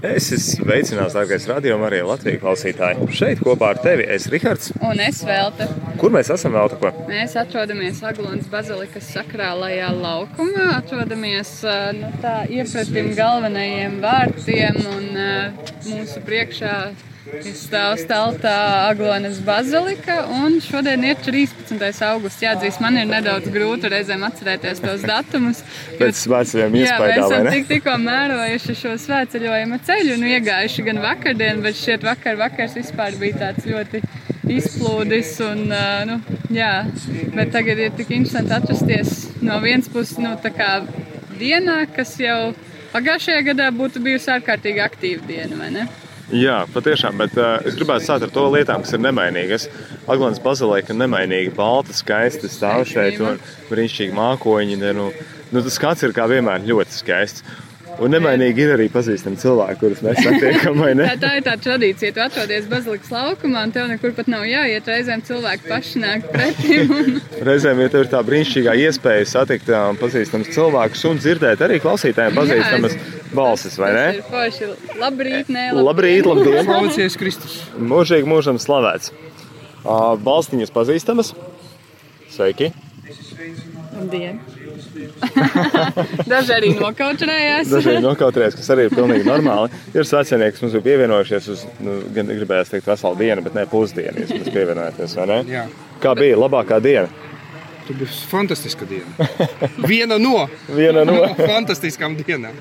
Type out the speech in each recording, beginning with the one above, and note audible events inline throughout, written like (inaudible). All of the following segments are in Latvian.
Es esmu sveicināts, dārgais radījuma arī Latvijas klausītāji. Šeit kopā ar tevi es Rihards. Un es Velta. Kur mēs esam vēl tako? Mēs atrodamies Aglonas bazilikas sakrālajā laukumā. Atrodamies nu, tā iepratim galvenajiem vārtiem un mūsu priekšā Stāv stāvā Aglonas bazilika, un šodien ir 13. augusts. Jāatzīst, man ir nedaudz grūti reizēm atcerēties tos datumus. Pēc svētceļiem iespējā. Jā, mēs esam tik, tikko mērojuši šo svētceļojuma ceļu, nu iegājuši gan vakardien, bet šķiet vakar vakars vispār bija tāds ļoti izplūdis. Un, nu, jā, bet tagad ir tik interesanti atrasties no vienas puses, nu, tā kā dienā, kas jau pagājušajā gadā būtu bijusi ārkārtīgi aktīva diena, vai ne? Jā, patiešām, bet uh, es gribētu sākt ar to lietām, kas ir nemainīgas. Aglons bazilika ir nemainīga, balta, skaista stāv šeit un brīnišķīgi mākoņi. Nu, nu, tas skats ir kā vienmēr ļoti skaists. Un nemainīgi ir arī pazīstami cilvēki, kurus mēs satiekam. (laughs) tā, tā ir tā tradīcija. Tu atrodies bazilikas laukumā, un tev nekur pat nav jāiet. Reizēm cilvēki paši nāk pretī. Un... (laughs) Reizēm ja tev ir tā brīnišķīgā iespēja satikt pazīstamus cilvēkus un dzirdēt arī klausītājiem pazīstamas balsis, vai ne? Forši. Labrīt, nē, labrīt, labdien! Slavēties Kristus! Mūžīgi mūžam slavēts! Balstiņas pazīstamas. Sveiki! Labdien! (laughs) Daži arī nokautrējās. Daži arī nokautrējās, kas arī ir pilnīgi normāli. Ir svecinieki, kas mums ir pievienojušies uz, nu, gan gribējās teikt, veselu dienu, bet ne pusdienu, jūs pievienojaties, vai ne? Jā. Kā bija labākā diena? Tā bija fantastiska diena. Viena no, (laughs) Viena no. (laughs) fantastiskām dienām.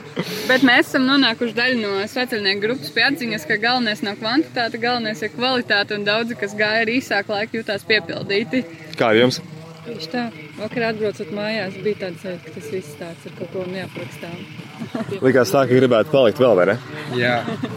Bet mēs esam nonākuši daļa no sveceļnieku grupas pie atziņas, ka galvenais nav kvantitāte, galvenais ir kvalitāte. Un daudzi, kas gāja ar īsāku laiku, jutās piepildīti. Kā ar jums? Tieši tā. Vakar atbraucot mājās, bija tāds sajūta, ka tas viss tāds ar kaut ko neaprakstām. (laughs) Likās tā, ka gribētu palikt vēl, vai ne? Jā,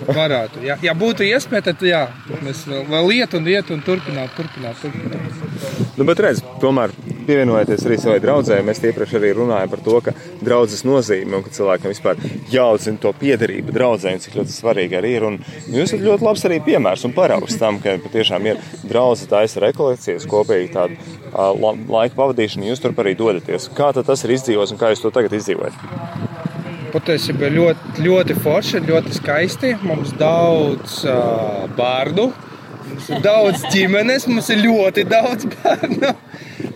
varētu. Jā, ja būtu iespēja, tad jā, mēs vēl, vēl iet un iet un turpināt, turpināt, turpināt. Nu, bet redz, tomēr pievienojoties arī savai draudzē, mēs iepriekš arī runājam par to, ka draudzes nozīme un ka cilvēkam vispār jāuzzina to piederību draudzē un cik ļoti svarīgi arī ir. Un jūs esat ļoti labs arī piemērs un paraugs tam, ka patiešām ir draudze taisa rekolekcijas kopīgi tādu uh, laika pavadīšanu, jūs turp arī dodaties. Kā tas ir izdzīvos un kā jūs to tagad izdzīvojat? Patiesībā ļoti, ļoti forši, ļoti skaisti. Mums daudz uh, bērnu, mums ir daudz ģimenes, mums ir ļoti daudz bērnu.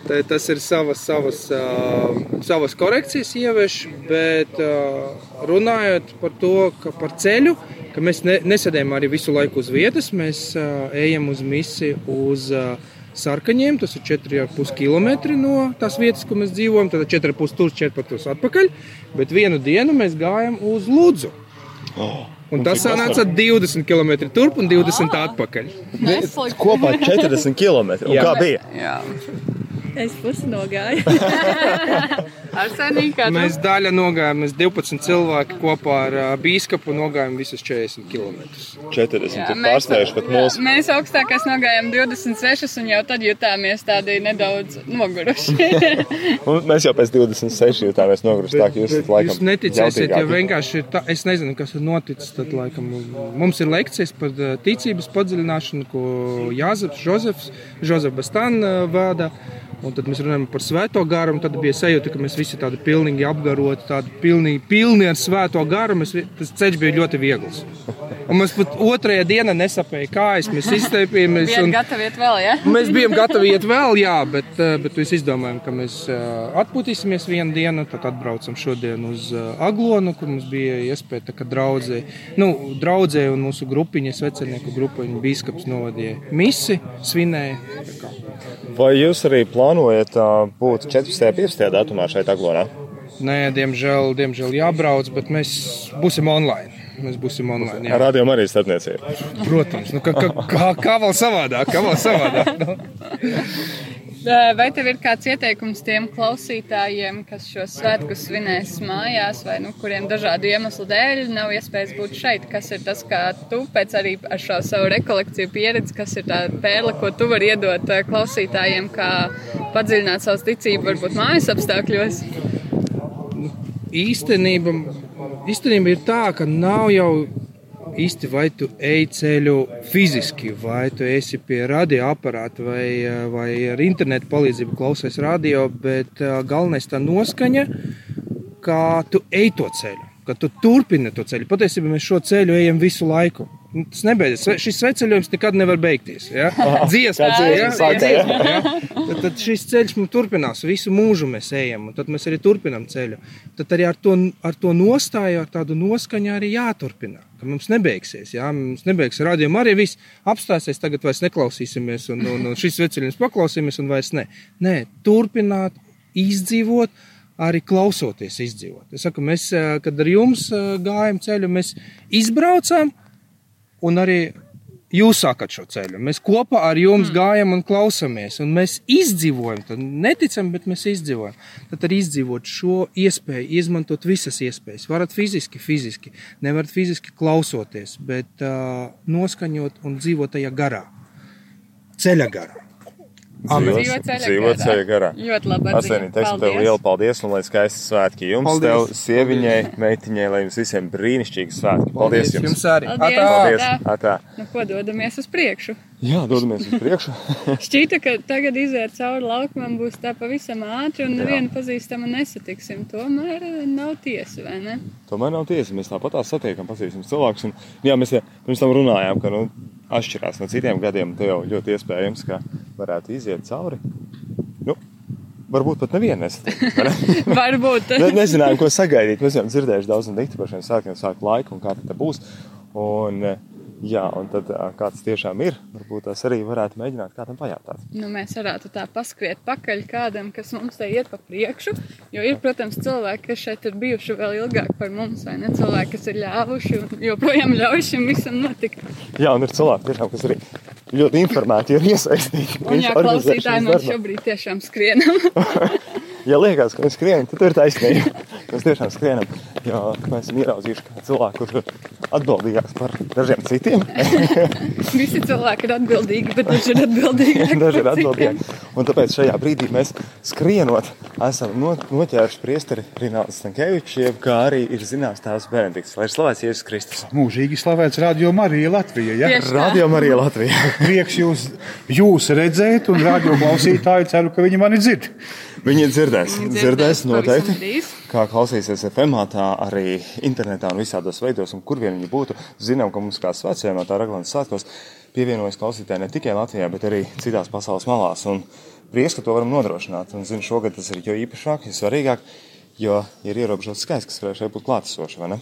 Tā, tas ir savas, savas, uh, savas korekcijas ievieš, bet uh, runājot par to, ka par ceļu, ka mēs ne, nesēdējam arī visu laiku uz vietas, mēs uh, ejam uz misiju uz uh, sarkaņiem. Tas ir 4,5 km no tās vietas, kur mēs dzīvojam. Tad 4,5 tur, 4,5 atpakaļ. Bet vienu dienu mēs gājām uz Lūdzu. Oh. Un tas sanāca 20 km turp un 20 oh. atpakaļ. Kopā 40 km. Un kā bija? Jā. Es pusi nogāju. Mēs daļa nogājām, mēs 12 cilvēki kopā ar uh, bīskapu nogājām visus 40 km. 40 jā, ir pārsteigts pat mūsu. Mēs augstākās nogājām 26 un jau tad jutāmies tādi nedaudz noguruši. (laughs) mēs jau pēc 26 jutāmies noguruši. Tā, jūs, bet, laikam, jūs neticēsiet, ja vienkārši tā, es nezinu, kas ir noticis. Tad, laikam, mums ir lekcijas par ticības padziļināšanu, ko Jāzeps, Žozefs, Žozefs Bastāna vada. Un tad mēs runājam par svēto garu. Tad bija sajūta, ka mēs visi tādi pilnīgi apgaroti, tādi pilni, pilni ar svēto garu. Mēs, tas ceļš bija ļoti viegls. Un mēs pat otrajā dienā nesapējām kājas, mēs izteipījāmies. Un... Gatavi iet vēl, ja? mēs bijām gatavi iet vēl, jā, bet, eh, bet mēs izdomājām, ka mēs eh, atpūtīsimies vienu dienu. Tad atbraucam šodien uz eh, Aglonu, kur mums bija iespēja tā kā draudzē, nu, draudzē un mūsu grupiņa, svecenieku grupiņa, bīskaps novadīja misi, svinēja. Vai jūs arī plānojat būt 14. un 15. datumā šeit, Aglonā? Nē, diemžēl, diemžēl jābrauc, bet mēs būsim online. Mēs būsim online. Jā. Rādījumā arī starpniecība. Protams, nu, kā, kā, kā, kā vēl savādāk? Kā vēl savādāk nu? Vai tev ir kāds ieteikums tiem klausītājiem, kas šo svētku svinēs mājās, vai nu, kuriem dažādu iemeslu dēļ nav iespējas būt šeit? Kas ir tas, kā tu pēc arī ar šo savu rekolekciju pieredzi, kas ir tā pērle, ko tu vari iedot klausītājiem, kā padziļināt savu ticību, varbūt mājas apstākļos? Īstenība, īstenība ir tā, ka nav jau īsti vai tu ej ceļu fiziski, vai tu esi pie radioaparāta, vai, vai ar internetu palīdzību klausies radio, bet galvenais tā noskaņa, kā tu ej to ceļu. ka tu turpini to ceļu. Patiesībā mēs šo ceļu ejam visu laiku. Nu, Tas nebeidzas. Šis ceļojums nekad nevar beigties. Ja? (laughs) Dziesma, ja? sākā, ja? Dziesma, ja? Tad, tad šis ceļš mums turpinās. Visu mūžu mēs ejam, un tad mēs arī turpinām ceļu. Tad arī ar to, ar to nostāju, ar tādu noskaņu arī jāturpina. Mums nebeigsies, jā, mums nebeigs rādījuma arī viss apstāsies, tagad vairs neklausīsimies, un, un, un šis veceļums paklausīsimies, un vairs ne. Nē, turpināt, izdzīvot, arī klausoties izdzīvot. Es saku, mēs, eh, kad ar jums eh, gājām ceļu, mēs izbraucām, un arī jūs sākat šo ceļu. Mēs kopā ar jums mm. gājam un klausāmies, un mēs izdzīvojam. Tad neticam, bet mēs izdzīvojam. Tad arī izdzīvot šo iespēju, izmantot visas iespējas. Varat fiziski, fiziski, nevarat fiziski klausoties, bet uh, noskaņot un dzīvot tajā garā, ceļa garā. Amen. Dzīvo ceļa Dzīvo garā. Ļoti labi. Asenī, teiksim tev lielu paldies un lai skaisti svētki jums, Paldies. tev, sieviņai, meitiņai, lai jums visiem brīnišķīgi svētki. Paldies jums! jums arī! Paldies. Atā! Paldies! Tā. Atā. Nu, ko dodamies uz priekšu? Jā, dodamies uz priekšu. (laughs) Šķīta, ka tagad iziet cauri laukumam būs tā pavisam ātri un nevienu pazīstamu nesatiksim. Tomēr eh, nav tiesa, vai ne? Tomēr nav tiesa. Mēs tāpat tā satiekam pazīstamus cilvēkus. Un, jā, mēs ja, pirms tam runājām, ka nu, atšķirās no citiem gadiem. Te jau ļoti iespējams, ka varētu iziet cauri. Nu, varbūt pat nevienu ne? (laughs) (laughs) Varbūt. Ne, nezinājām, ko sagaidīt. Mēs jau dzirdējuši daudz no dikti par šiem sākiem, sāku laiku un kā tas būs. Un, eh, jā, un tad, ā, kā tas tiešām ir, varbūt tas arī varētu mēģināt kādam pajautāt. Nu, mēs varētu tā paskriet pakaļ kādam, kas mums te iet pa priekšu. Jo ir, protams, cilvēki, kas šeit ir bijuši vēl ilgāk par mums, vai ne? Cilvēki, kas ir ļāvuši un joprojām ļauj šim visam notikt. Jā, un ir cilvēki, tiešām, kas arī ļoti informēti ir iesaistīti. Un jā, klausītāji, mēs šobrīd tiešām skrienam. (laughs) Ja liekas, ka mēs skrienam, tad tur ir taisnība. (laughs) Mēs tiešām skrienam, jo mēs esam ieraudzījuši cilvēku, kurš ir atbildīgāks par dažiem citiem. (laughs) Visi cilvēki ir atbildīgi, bet daži ir atbildīgi. Daži ir atbildīgi. Un tāpēc šajā brīdī mēs skrienot, esam no, noķēruši priesteri Rināls Stankevičs, jeb kā arī ir zināms tēvs Benedikts. Lai ir slavēts Jēzus Kristus. Mūžīgi slavēts Radio Marija Latvija. Ja? Radio Marija Latvijā. (laughs) Prieks jūs, jūs redzēt, un radio klausītāji ceru, ka viņi mani dzird. Viņi dzirdēs, dzirdēs noteikti. Kā klausīsies FM, tā arī internetā un visādos veidos, un kur vien viņi būtu. Zinām, ka mums kā svētceļā tā Raglānas svētkos pievienojas klausītāji ne tikai Latvijā, bet arī citās pasaules malās. Un prieks, ka to varam nodrošināt. Un zinu, šogad tas ir jo īpašāk, jo svarīgāk, jo ir ierobežots skaits, kas varēs šeit būt klātesoši, vai ne?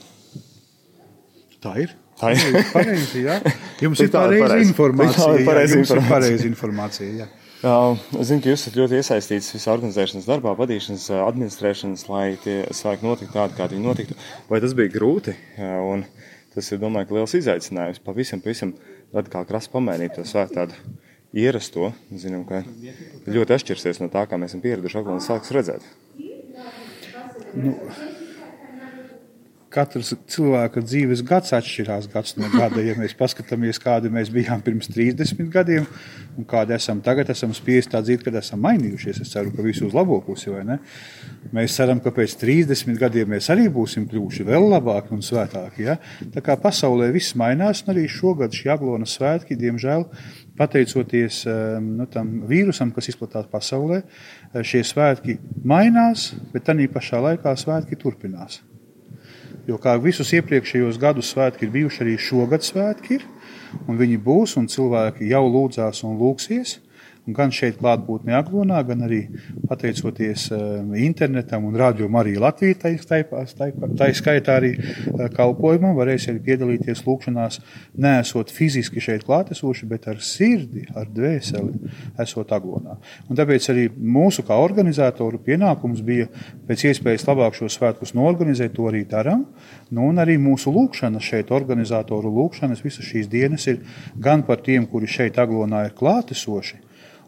Tā ir. Tā ir. Pareizi, jā. (laughs) Jums ir pareiza pareizi. informācija. Tā ir pareiza informācija. Jā. Jā, Es zinu, ka jūs esat ļoti iesaistīts visā organizēšanas darbā, vadīšanas, administrēšanas, lai tie svēki notiktu tādi, kādi viņi notiktu. Vai tas bija grūti? Jā, Un tas ir, domāju, liels izaicinājums pavisam, pavisam radikāli krasi pamainīt to svēku tādu ierasto. Zinām, ka ļoti atšķirsies no tā, kā mēs esam pieraduši Aglons sāks redzēt. Katrs cilvēka dzīves gads atšķirās gads no gada. Ja mēs paskatāmies, kādi mēs bijām pirms 30 gadiem un kādi esam tagad, esam spiesti tā dzīvot, kad esam mainījušies. Es ceru, ka visu uz labo pusi, vai ne? Mēs ceram, ka pēc 30 gadiem mēs arī būsim kļuvuši vēl labāki un svētāki. Ja? Tā kā pasaulē viss mainās, un arī šogad šī Aglona svētki, diemžēl, pateicoties em, nu, tam vīrusam, kas izplatās pasaulē, eh, šie svētki mainās, bet tā pašā laikā svētki turpinās. Jo kā visus iepriekšējos gadus svētki ir bijuši, arī šogad svētki ir. Un viņi būs, un cilvēki jau lūdzās un lūgsies. Gan šeit, klātbūtnē, Aglonā, gan arī pateicoties um, internetam un rādījumam, arī Latvijā, tā, tā, tā, tā skaitā arī uh, kalpojumam, varēs arī piedalīties lūgšanās, neesot fiziski šeit klātesoši, bet ar sirdi, ar dvēseli, esot Aglonā. Un tāpēc arī mūsu kā organizatoru pienākums bija pēc iespējas labāk šo svētkus norganizēt, to arī darām. Nu, un arī mūsu lūkšanas šeit, organizatoru lūkšanas, visas šīs dienas ir gan par tiem, kuri šeit Aglonā ir klātesoši,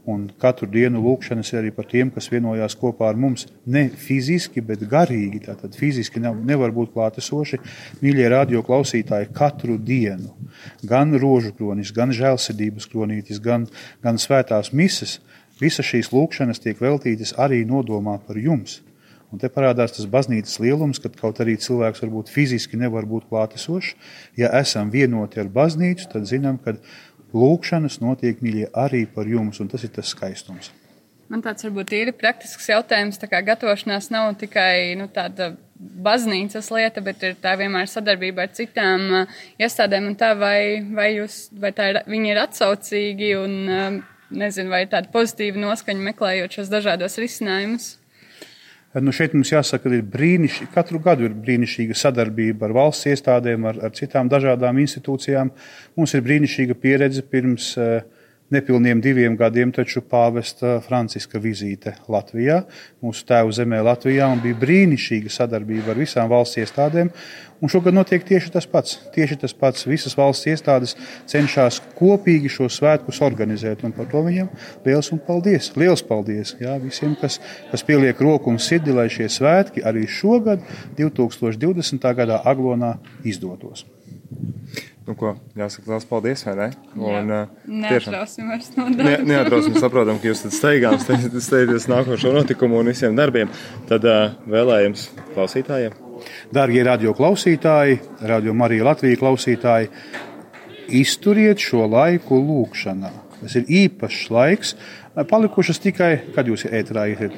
Un katru dienu lūkšanas arī par tiem, kas vienojās kopā ar mums. Ne fiziski, bet garīgi. Tātad fiziski nav, nevar būt klātesoši. Mīļie radio klausītāji, katru dienu gan rožu kronis, gan žēlsirdības kronītis, gan, gan svētās mises. Visas šīs lūkšanas tiek veltītas arī nodomā par jums. Un te parādās tas baznīcas lielums, kad kaut arī cilvēks varbūt fiziski nevar būt klātesošs. Ja esam vienoti ar baznīcu, tad zinām, ka lūkšanas notiek mīļie arī par jums, un tas ir tas skaistums. Man tāds varbūt ir praktisks jautājums. Tā kā gatavošanās nav tikai nu, tāda baznīcas lieta, bet ir tā vienmēr sadarbība ar citām uh, iestādēm. Tā, vai, vai, jūs, vai tā ir, viņi ir atsaucīgi un uh, nezinu, vai tāda pozitīva noskaņa meklējot šos dažādos risinājumus? Nu šeit mums jāsaka, ka ir brīnišķīga, katru gadu ir brīnišķīga sadarbība ar valsts iestādēm, ar, ar citām dažādām institūcijām. Mums ir brīnišķīga pieredze pirms uh, nepilniem diviem gadiem taču pāvesta Franciska vizīte Latvijā, mūsu tēvu zemē Latvijā, un bija brīnišķīga sadarbība ar visām valsts iestādēm. Un šogad notiek tieši tas pats. Tieši tas pats. Visas valsts iestādes cenšas kopīgi šos svētkus organizēt, un par to viņiem liels un paldies. Liels paldies jā, visiem, kas, kas pieliek roku un sirdi, lai šie svētki arī šogad, 2020. gadā, Aglonā izdotos. Nu, ko, jāsaka, liels paldies, vai ne? Un, Jā. Neatrausim vairs no darba. Ne, neatrausim, saprotam, ka jūs tad steigām (laughs) steigties nākošo notikumu un visiem darbiem. Tad uh, vēlējums klausītājiem. Dārgie radio klausītāji, radio Marija Latvija klausītāji, izturiet šo laiku lūkšanā. Tas ir īpašs laiks, palikušas tikai, kad jūs ētrā iet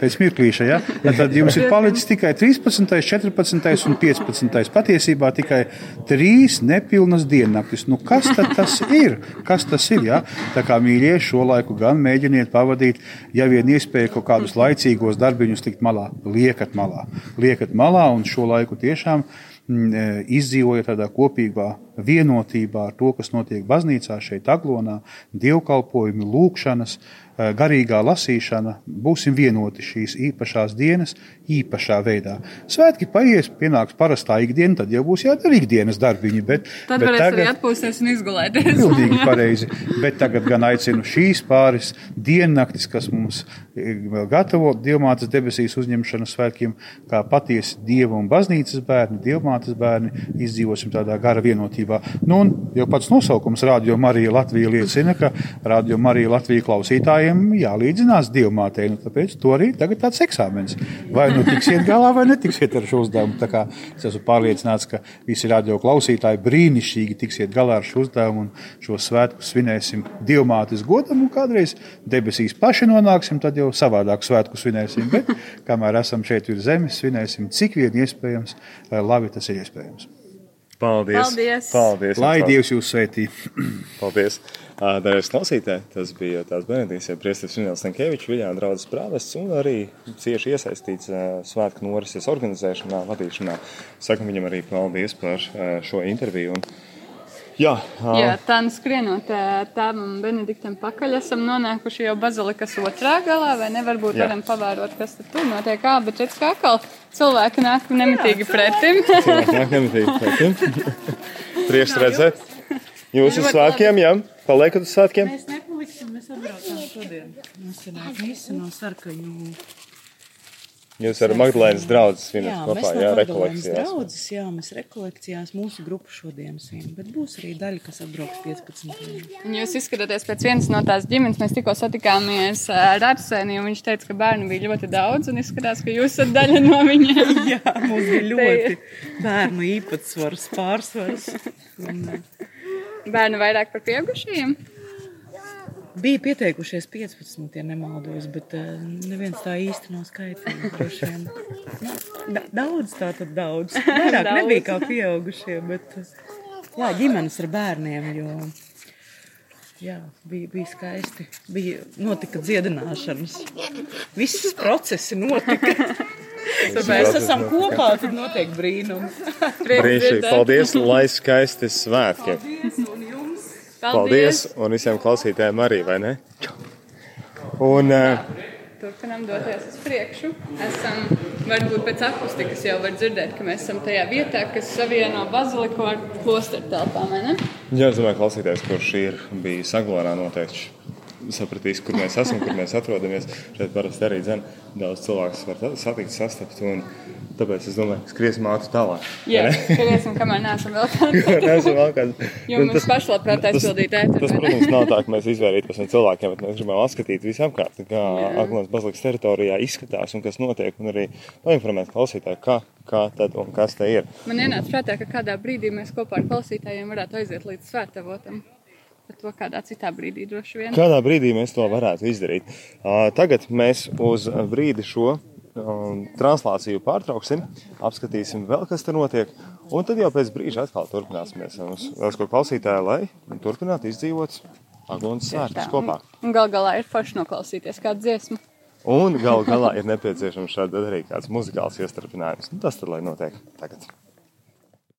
pēc mirklīša. Ja? Tad jums ir palicis tikai 13, 14 un 15. Patiesībā tikai trīs nepilnas diennaktis. Nu, kas tas ir? Kas tas ir? Ja? Tā kā mīļie, šo laiku gan mēģiniet pavadīt, ja vien iespēja kaut kādus laicīgos darbiņus likt malā. Liekat malā. Liekat malā un šo laiku tiešām e, izdzīvojot tādā kopīgā vienotībā ar to, kas notiek baznīcā, šeit, Aglonā, dievkalpojumi, lūkšanas, Eh, garīgā lasīšana, būsim vienoti šīs īpašās dienas, īpašā veidā. Svētki paies, pienāks parastā ikdiena, tad jau būs jādara ikdienas darbiņi. Bet, tad bet varēs tagad, arī atpūsties un izgulēties. Pilnīgi (laughs) pareizi. Bet tagad gan aicinu šīs pāris diennaktis, kas mums vēl gatavo Dievmātes debesīs uzņemšanas svētkiem, kā patiesi Dieva un baznīcas bērni, Dievmātes bērni, izdzīvosim tādā gara vienotībā. Nu, un jau pats nosaukums Radio Marija Latvija liecina, ka Radio Marija Latvija klausītāji klausītājiem jālīdzinās dievmātei. Nu, tāpēc to arī tagad tāds eksāmens. Vai nu tiksiet galā, vai netiksiet ar šo uzdevumu. Tā kā es esmu pārliecināts, ka visi radio klausītāji brīnišķīgi tiksiet galā ar šo uzdevumu un šo svētku svinēsim dievmātes godam un kādreiz debesīs paši nonāksim, tad jau savādāk svētku svinēsim. Bet kamēr esam šeit virs zemes, svinēsim cik vien iespējams, lai labi tas ir iespējams. Paldies! Paldies! Paldies Lai Dievs jūs svētī! Paldies! Darījus klausītāji, tas bija tās Benedīts, ja priestis Vinēls Nenkēvičs, Viļāna draudzes prāvests un arī cieši iesaistīts svētku norises organizēšanā, vadīšanā. Sakam viņam arī paldies par šo interviju. Un, jā, jā, tā nu skrienot tēvam Benediktam pakaļ, esam nonākuši jau bazilikas otrā galā, vai ne? Varbūt jā. varam pavērot, kas tur notiek. Ā, bet redz, kā atkal cilvēki nāk nemitīgi pretim. cilvēki nāk nemitīgi pretim. (laughs) Prieks redzēt. Jūsu svētkiem, jā? Paliekat uz svētkiem? Mēs nepaliksim, mēs atbraucām šodien. Mums ir visi no sarkaņu. Jūs ar Magdalēnas draugus svinat kopā, jā, rekolekcijās. Draudzes, jā, mēs rekolekcijās mūsu grupu šodien svin, bet būs arī daļa, kas atbrauks 15. Un jūs izskatāties pēc vienas no tās ģimenes, mēs tikko satikāmies ar Arsēni, un viņš teica, ka bērnu bija ļoti daudz, un izskatās, ka jūs esat daļa no viņiem. (laughs) jā, mums bija ļoti bērnu īpatsvars, pārsvars. Un, Bērni vairāk par pieaugušajiem? Bija pieteikušies 15, ja nemaldos, bet uh, neviens tā īsti nav skaitījis. Da, daudz tā tad daudz. (laughs) Vairāk daudz. nebija kā pieaugušie, bet uh, jā, ģimenes ar bērniem. Jo, jā, bija, bija skaisti. Bija, notika dziedināšanas. Viss procesi notika. (laughs) Tad mēs esam kopā, tad notiek brīnums. Brīnišķīgi. Paldies, lai skaisti svētki. Paldies. Paldies. Un visiem klausītājiem arī, vai ne? Un, uh, Turpinām doties uz priekšu. Esam, varbūt pēc akustikas jau var dzirdēt, ka mēs esam tajā vietā, kas savieno baziliku ar klosteru telpām. Jā, es domāju, klausītājs, kurš ir bijis Aglorā noteikti sapratīs, kur mēs esam, kur mēs atrodamies. Šeit parasti arī dzen, daudz cilvēku var satikt, sastapt. Tāpēc es domāju, ka skriesim ātri tālāk. Jā, skriesim, (laughs) kamēr neesam vēl kādi. Jo mums tas, pašlabprāt aizpildīt ēteru. Tas, protams, nav tā, ka mēs izvairītos no cilvēkiem, bet mēs gribam atskatīt visu apkārt, kā Aglons bazilikas teritorijā izskatās un kas notiek, un arī painformēt klausītāju, kā, kā tad un kas te ir. Man ienāca prātā, ka kādā brīdī mēs kopā ar klausītājiem varētu aiziet līdz svētavotam. Par to kādā citā brīdī droši vien. Kādā brīdī mēs to varētu izdarīt? Tagad mēs uz brīdi šo translāciju pārtrauksim, apskatīsim vēl, kas tur notiek. Un tad jau pēc brīža atkal turpināsimies. Mums vēl ko klausītāji, lai turpinātu izdzīvot Aglons svētkus kopā. Gal galā ir forši noklausīties kādu dziesmu. Un gal galā ir nepieciešams šādi arī kāds muzikāls iestarpinājums. Nu, tas tad lai notiek tagad.